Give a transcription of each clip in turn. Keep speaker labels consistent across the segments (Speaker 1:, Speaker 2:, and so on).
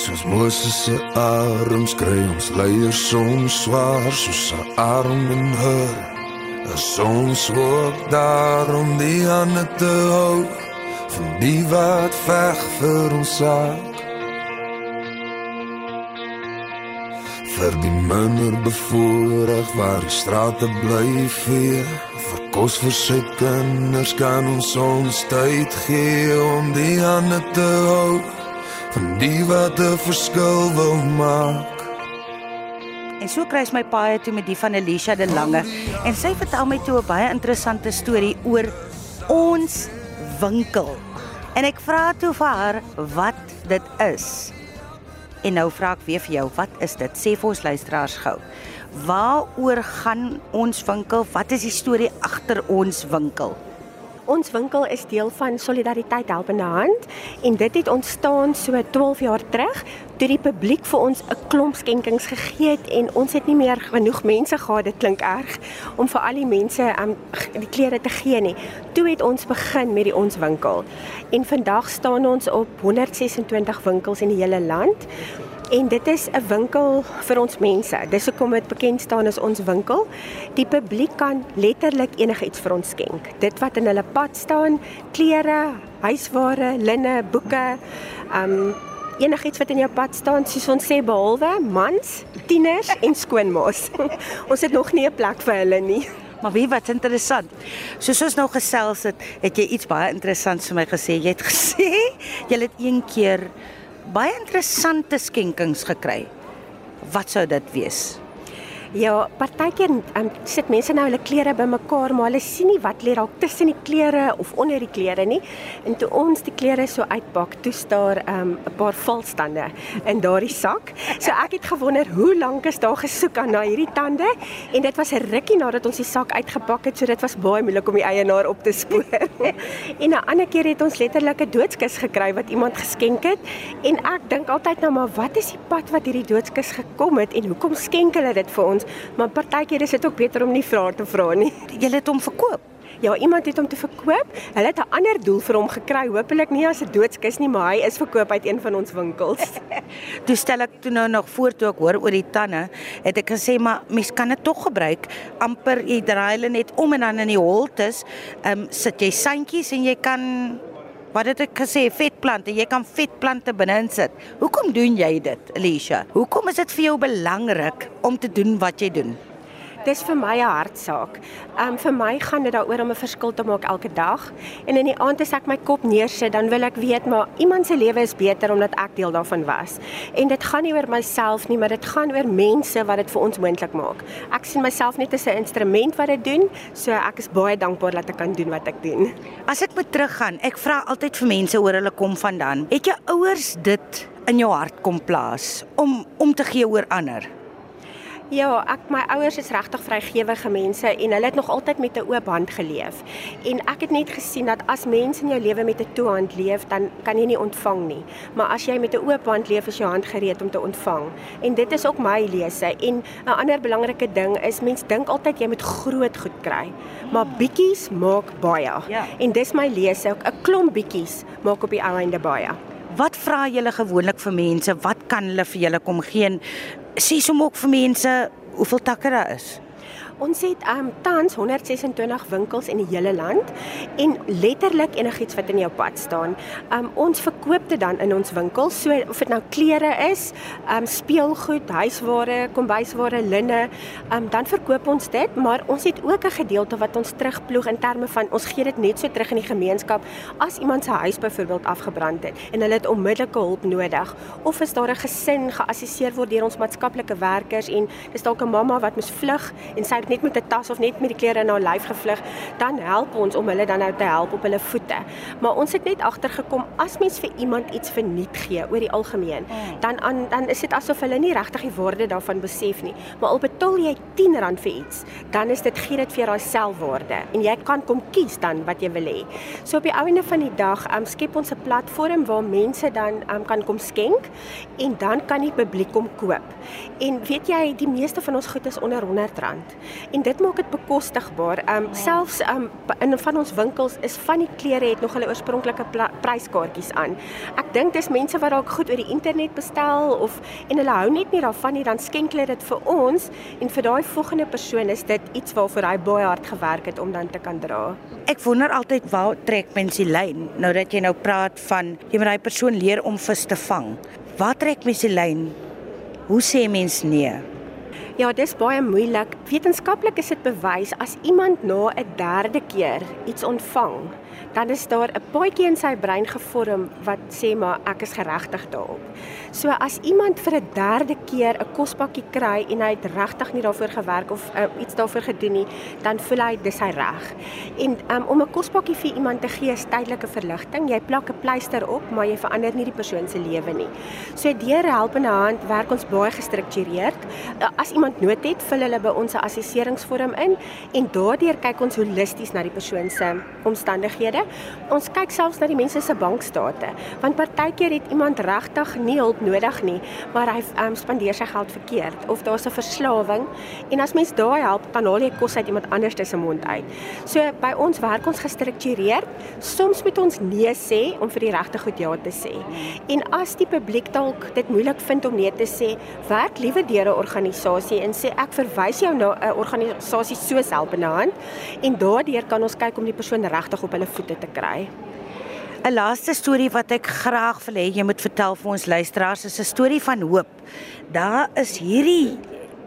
Speaker 1: Soos Moses se arms kry ons leiers soms swaar soos 'n arm in haar. As ons ook daarom die hande te hou van die wat veg vir ons saak. Vir die minder bevoorreg waar die strate bly vee, vir kos vir sy kinders kan ons ons tyd gee om die hande te hou van die wat 'n verskil wil maak.
Speaker 2: En so kry sy my paai toe met die van Alicia de Lange en sy vertel my toe 'n baie interessante storie oor ons winkel. En ek vra toe vir haar wat dit is. En nou vra ek weer vir jou, wat is dit? Sê vir ons luisteraars gou. Waaroor gaan ons winkel? Wat is die storie agter ons winkel?
Speaker 3: Ons winkel is deel van Solidariteit Helpende Hand en dit het ontstaan so 12 jaar terug toe die publiek vir ons 'n klomp skenkings gegee het en ons het nie meer genoeg mense gehad, dit klink erg, om vir al die mense um, die klere te gee nie. Toe het ons begin met die ons winkel. En vandag staan ons op 126 winkels in die hele land. En dit is 'n winkel vir ons mense. Dis hoekom dit bekend staan as ons winkel. Die publiek kan letterlik enigiets vir ons skenk. Dit wat in hulle pad staan, klere, huisware, linne, boeke, um enigiets wat in jou pad staan, soos ons sê behalwe mans, tieners en skoonmaas. ons het nog nie 'n plek vir hulle nie.
Speaker 2: Maar wie wat interessant. Soos ons nou gesels het, het jy iets baie interessants vir my gesê. Jy het gesê jy het een keer baie interessante skenkings gekry. Wat sou dit wees?
Speaker 3: Ja, partykeer um, sit mense nou hulle klere bymekaar, maar hulle sien nie wat lê dalk tussen die klere of onder die klere nie. En toe ons die klere so uitpak, toe staar 'n um, paar valstande in daardie sak. So ek het gewonder hoe lank is daar gesoek aan na hierdie tande en dit was 'n rukkie nadat ons die sak uitgepak het, so dit was baie moeilik om die eienaar op te spoor. en 'n ander keer het ons letterlik 'n doodskus gekry wat iemand geskenk het en ek dink altyd nou maar wat is die pad wat hierdie doodskus gekom het en hoekom skenk hulle dit vir ons? Ons, maar partykeer is dit ook beter om nie vrae te vra nie.
Speaker 2: Jy het hom verkoop.
Speaker 3: Ja, iemand het hom te verkoop. Hulle het 'n ander doel vir hom gekry. Hoopelik nie as 'n doodskus nie, maar hy is verkoop uit een van ons winkels.
Speaker 2: toe stel ek toe nou nog voor toe ek hoor oor die tande, het ek gesê maar mens kan dit tog gebruik. amper jy draai hulle net om en dan in die holtes, ehm um, sit jy sandjies en jy kan Wat het ek gesê vetplante, jy kan vetplante binne insit. Hoekom doen jy dit, Alicia? Hoekom is dit vir jou belangrik om te doen wat jy doen?
Speaker 3: Dis vir my 'n hartsaak. Um vir my gaan dit daaroor om 'n verskil te maak elke dag. En in die aand as ek my kop neersit, dan wil ek weet maar iemand se lewe is beter omdat ek deel daarvan was. En dit gaan nie oor myself nie, maar dit gaan oor mense wat dit vir ons moontlik maak. Ek sien myself net as 'n instrument wat dit doen, so ek is baie dankbaar dat ek kan doen wat ek doen.
Speaker 2: As ek moet teruggaan, ek vra altyd vir mense oor hulle kom vandaan. Het jou ouers dit in jou hart kom plaas om om te gee oor ander?
Speaker 3: Ja, ek my ouers is regtig vrygewige mense en hulle het nog altyd met 'n oop hand geleef. En ek het net gesien dat as mense in jou lewe met 'n toe hand leef, dan kan jy nie ontvang nie. Maar as jy met 'n oop hand leef, is jou hand gereed om te ontvang. En dit is ook my lese. En 'n ander belangrike ding is mens dink altyd jy moet groot goed kry, maar bietjies maak baie. Ja. En dis my lese, 'n klomp bietjies maak op die ou einde baie.
Speaker 2: Wat vra julle gewoonlik vir mense? Wat kan hulle vir julle kom gee? Sê sommer ook vir mense hoeveel takke daar is.
Speaker 3: Ons het um tans 126 winkels in die hele land en letterlik enigiets wat in jou pad staan. Um ons verkoop dit dan in ons winkels. So of dit nou klere is, um speelgoed, huisware, kombuisware, linne, um dan verkoop ons dit, maar ons het ook 'n gedeelte wat ons terugploeg in terme van ons gee dit net so terug in die gemeenskap as iemand se huis byvoorbeeld afgebrand het en hulle het onmiddellike hulp nodig of is daar 'n gesin geassesseer word deur ons maatskaplike werkers en dis dalk 'n mamma wat moes vlug en sy net met 'n tas of net met die klere haar lyf gevlug, dan help ons om hulle dan nou te help op hulle voete. Maar ons het net agtergekom as mens vir iemand iets verniet gee oor die algemeen, mm. dan aan dan is dit asof hulle nie regtig die waarde daarvan besef nie. Maar al betaal jy R10 vir iets, dan is dit gee dit vir jou selfwaarde en jy kan kom kies dan wat jy wil hê. So op die einde van die dag, um, skep ons 'n platform waar mense dan um, kan kom skenk en dan kan die publiek kom koop. En weet jy, die meeste van ons goed is onder R100. En dit maak dit bekostigbaar. Um selfs um in van ons winkels is van die klere het nog hulle oorspronklike pryskaartjies aan. Ek dink dis mense wat dalk goed oor die internet bestel of en hulle hou net nie daarvan nie, dan skenk hulle dit vir ons en vir daai volgende persoon is dit iets waarvoor hy baie hard gewerk het om dan te kan dra.
Speaker 2: Ek wonder altyd waar trek mense die lyn nou dat jy nou praat van jy moet daai persoon leer om vis te vang. Waar trek mense die lyn? Hoe sê mens nee?
Speaker 3: Ja, dis baie moeilik. Wetenskaplik is dit bewys as iemand na 'n derde keer iets ontvang, dan is daar 'n paadjie in sy brein gevorm wat sê maar ek is geregtig daarop. So as iemand vir 'n derde keer 'n kospakkie kry en hy het regtig nie daarvoor gewerk of uh, iets daarvoor gedoen nie, dan voel hy dis hy reg. En um, om 'n kospakkie vir iemand te gee is tydelike verligting. Jy plak 'n pleister op, maar jy verander nie die persoon se lewe nie. So deur helpende hand werk ons baie gestruktureerd. Uh, as iemand nood het, vul hulle by ons 'n assesseringsvorm in en daardeur kyk ons holisties na die persoon se omstandighede. Ons kyk selfs na die mense se bankstate, want partykeer het iemand regtig nie hulp nodig nie, maar hy um, spandeer sy geld verkeerd of daar's 'n verslawing en as mens daai help, dan haal jy kos uit iemand anders se mond uit. So by ons werk ons gestruktureerd. Soms moet ons nee sê om vir die regte goed ja te sê. En as die publiek dalk dit moeilik vind om nee te sê, werk liewer deur 'n organisasie en sê ek verwys jou na 'n organisasie soos Helpende Hand en daardeur kan ons kyk om die persoon regtig op hulle voete te kry.
Speaker 2: 'n Laaste storie wat ek graag wil hê jy moet vertel vir ons luisteraars is 'n storie van hoop. Daar is hierdie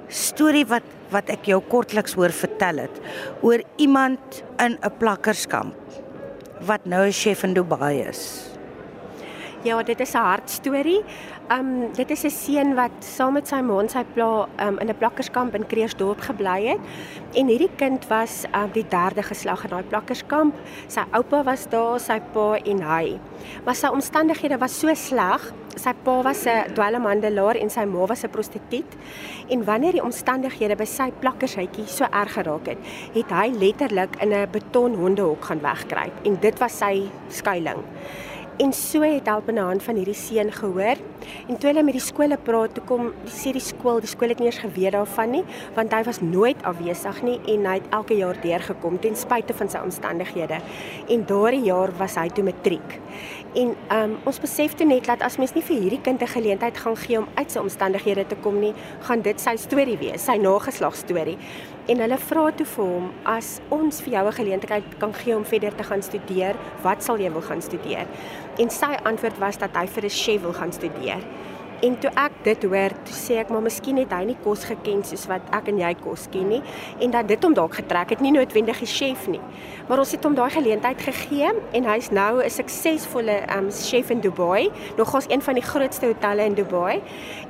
Speaker 2: storie wat wat ek jou kortliks hoor vertel het oor iemand in 'n plakkerskamp wat nou 'n chef in Dubai is.
Speaker 3: Ja, dit is 'n hartstorie. Um dit is 'n seun wat saam met sy ma en sy pla um in 'n plakkerskamp in Kreersdorp gebly het. En hierdie kind was um die derde geslag in daai plakkerskamp. Sy oupa was daar, sy pa en hy. Maar sy omstandighede was so sleg. Sy pa was 'n dwelmhandelaar en sy ma was 'n prostituut. En wanneer die omstandighede by sy plakkershuitjie so erg geraak het, het hy letterlik in 'n betonhondehok gaan wegkruip en dit was sy skuilings. En so het helpende hand van hierdie seun gehoor. En toe hulle met die skole praat, toe kom die sê die skool, die skool het nie eens geweet daarvan nie, want hy was nooit afwesig nie en hy het elke jaar deurgekom ten spyte van sy omstandighede. En daardie jaar was hy toe matriek. En um, ons besef toe net dat as mens nie vir hierdie kind 'n geleentheid gaan gee om uit sy omstandighede te kom nie, gaan dit sy storie wees, sy nageslag storie. En hulle vra toe vir hom as ons vir jou 'n geleentheid kan gee om verder te gaan studeer, wat sal jy wil gaan studeer? En sy antwoord was dat hy vir 'n chef wil gaan studeer. En toe ek dit hoor, toe sê ek maar miskien het hy nie kos geken soos wat ek en jy kos ken nie en dat dit hom dalk getrek het, nie noodwendig die chef nie. Maar ons het hom daai geleentheid gegee en hy's nou 'n suksesvolle um, chef in Dubai, nogals een van die grootste hotelle in Dubai.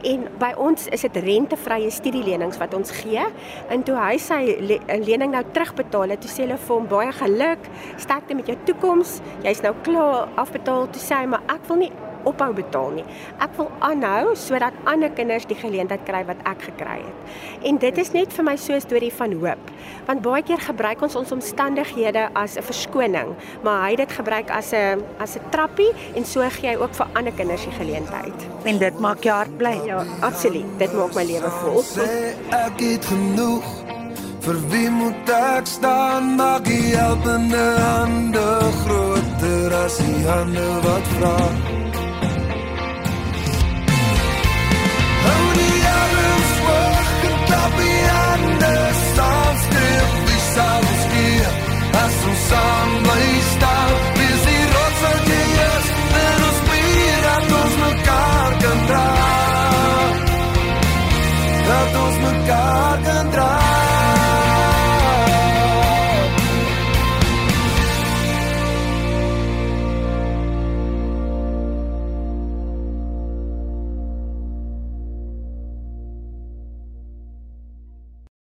Speaker 3: En by ons is dit rentevrye studielenings wat ons gee. En toe hy sy le lening nou terugbetaal het, toe sê hulle vir hom baie geluk, sterkte met jou toekoms. Jy's nou klaar afbetaal, toe sê hy maar ek wil nie ophou betaal nie. Ek wil aanhou sodat ander kinders die geleentheid kry wat ek gekry het. En dit is net vir my so 'n storie van hoop. Want baie keer gebruik ons ons omstandighede as 'n verskoning, maar hy het dit gebruik as 'n as 'n trappie en so gee hy ook vir ander kinders die geleentheid.
Speaker 2: En dit maak jou hart bly.
Speaker 3: Ja, absoluut. Dit maak my lewe vol.
Speaker 1: Ek het genoeg vir wie moet ek staan? Maak jy helpende hande groter as die hande wat vra? visām, lai stāv viesi rocaļties, nenuspīrētos no kārkandrā. Tātos man kārkandrā.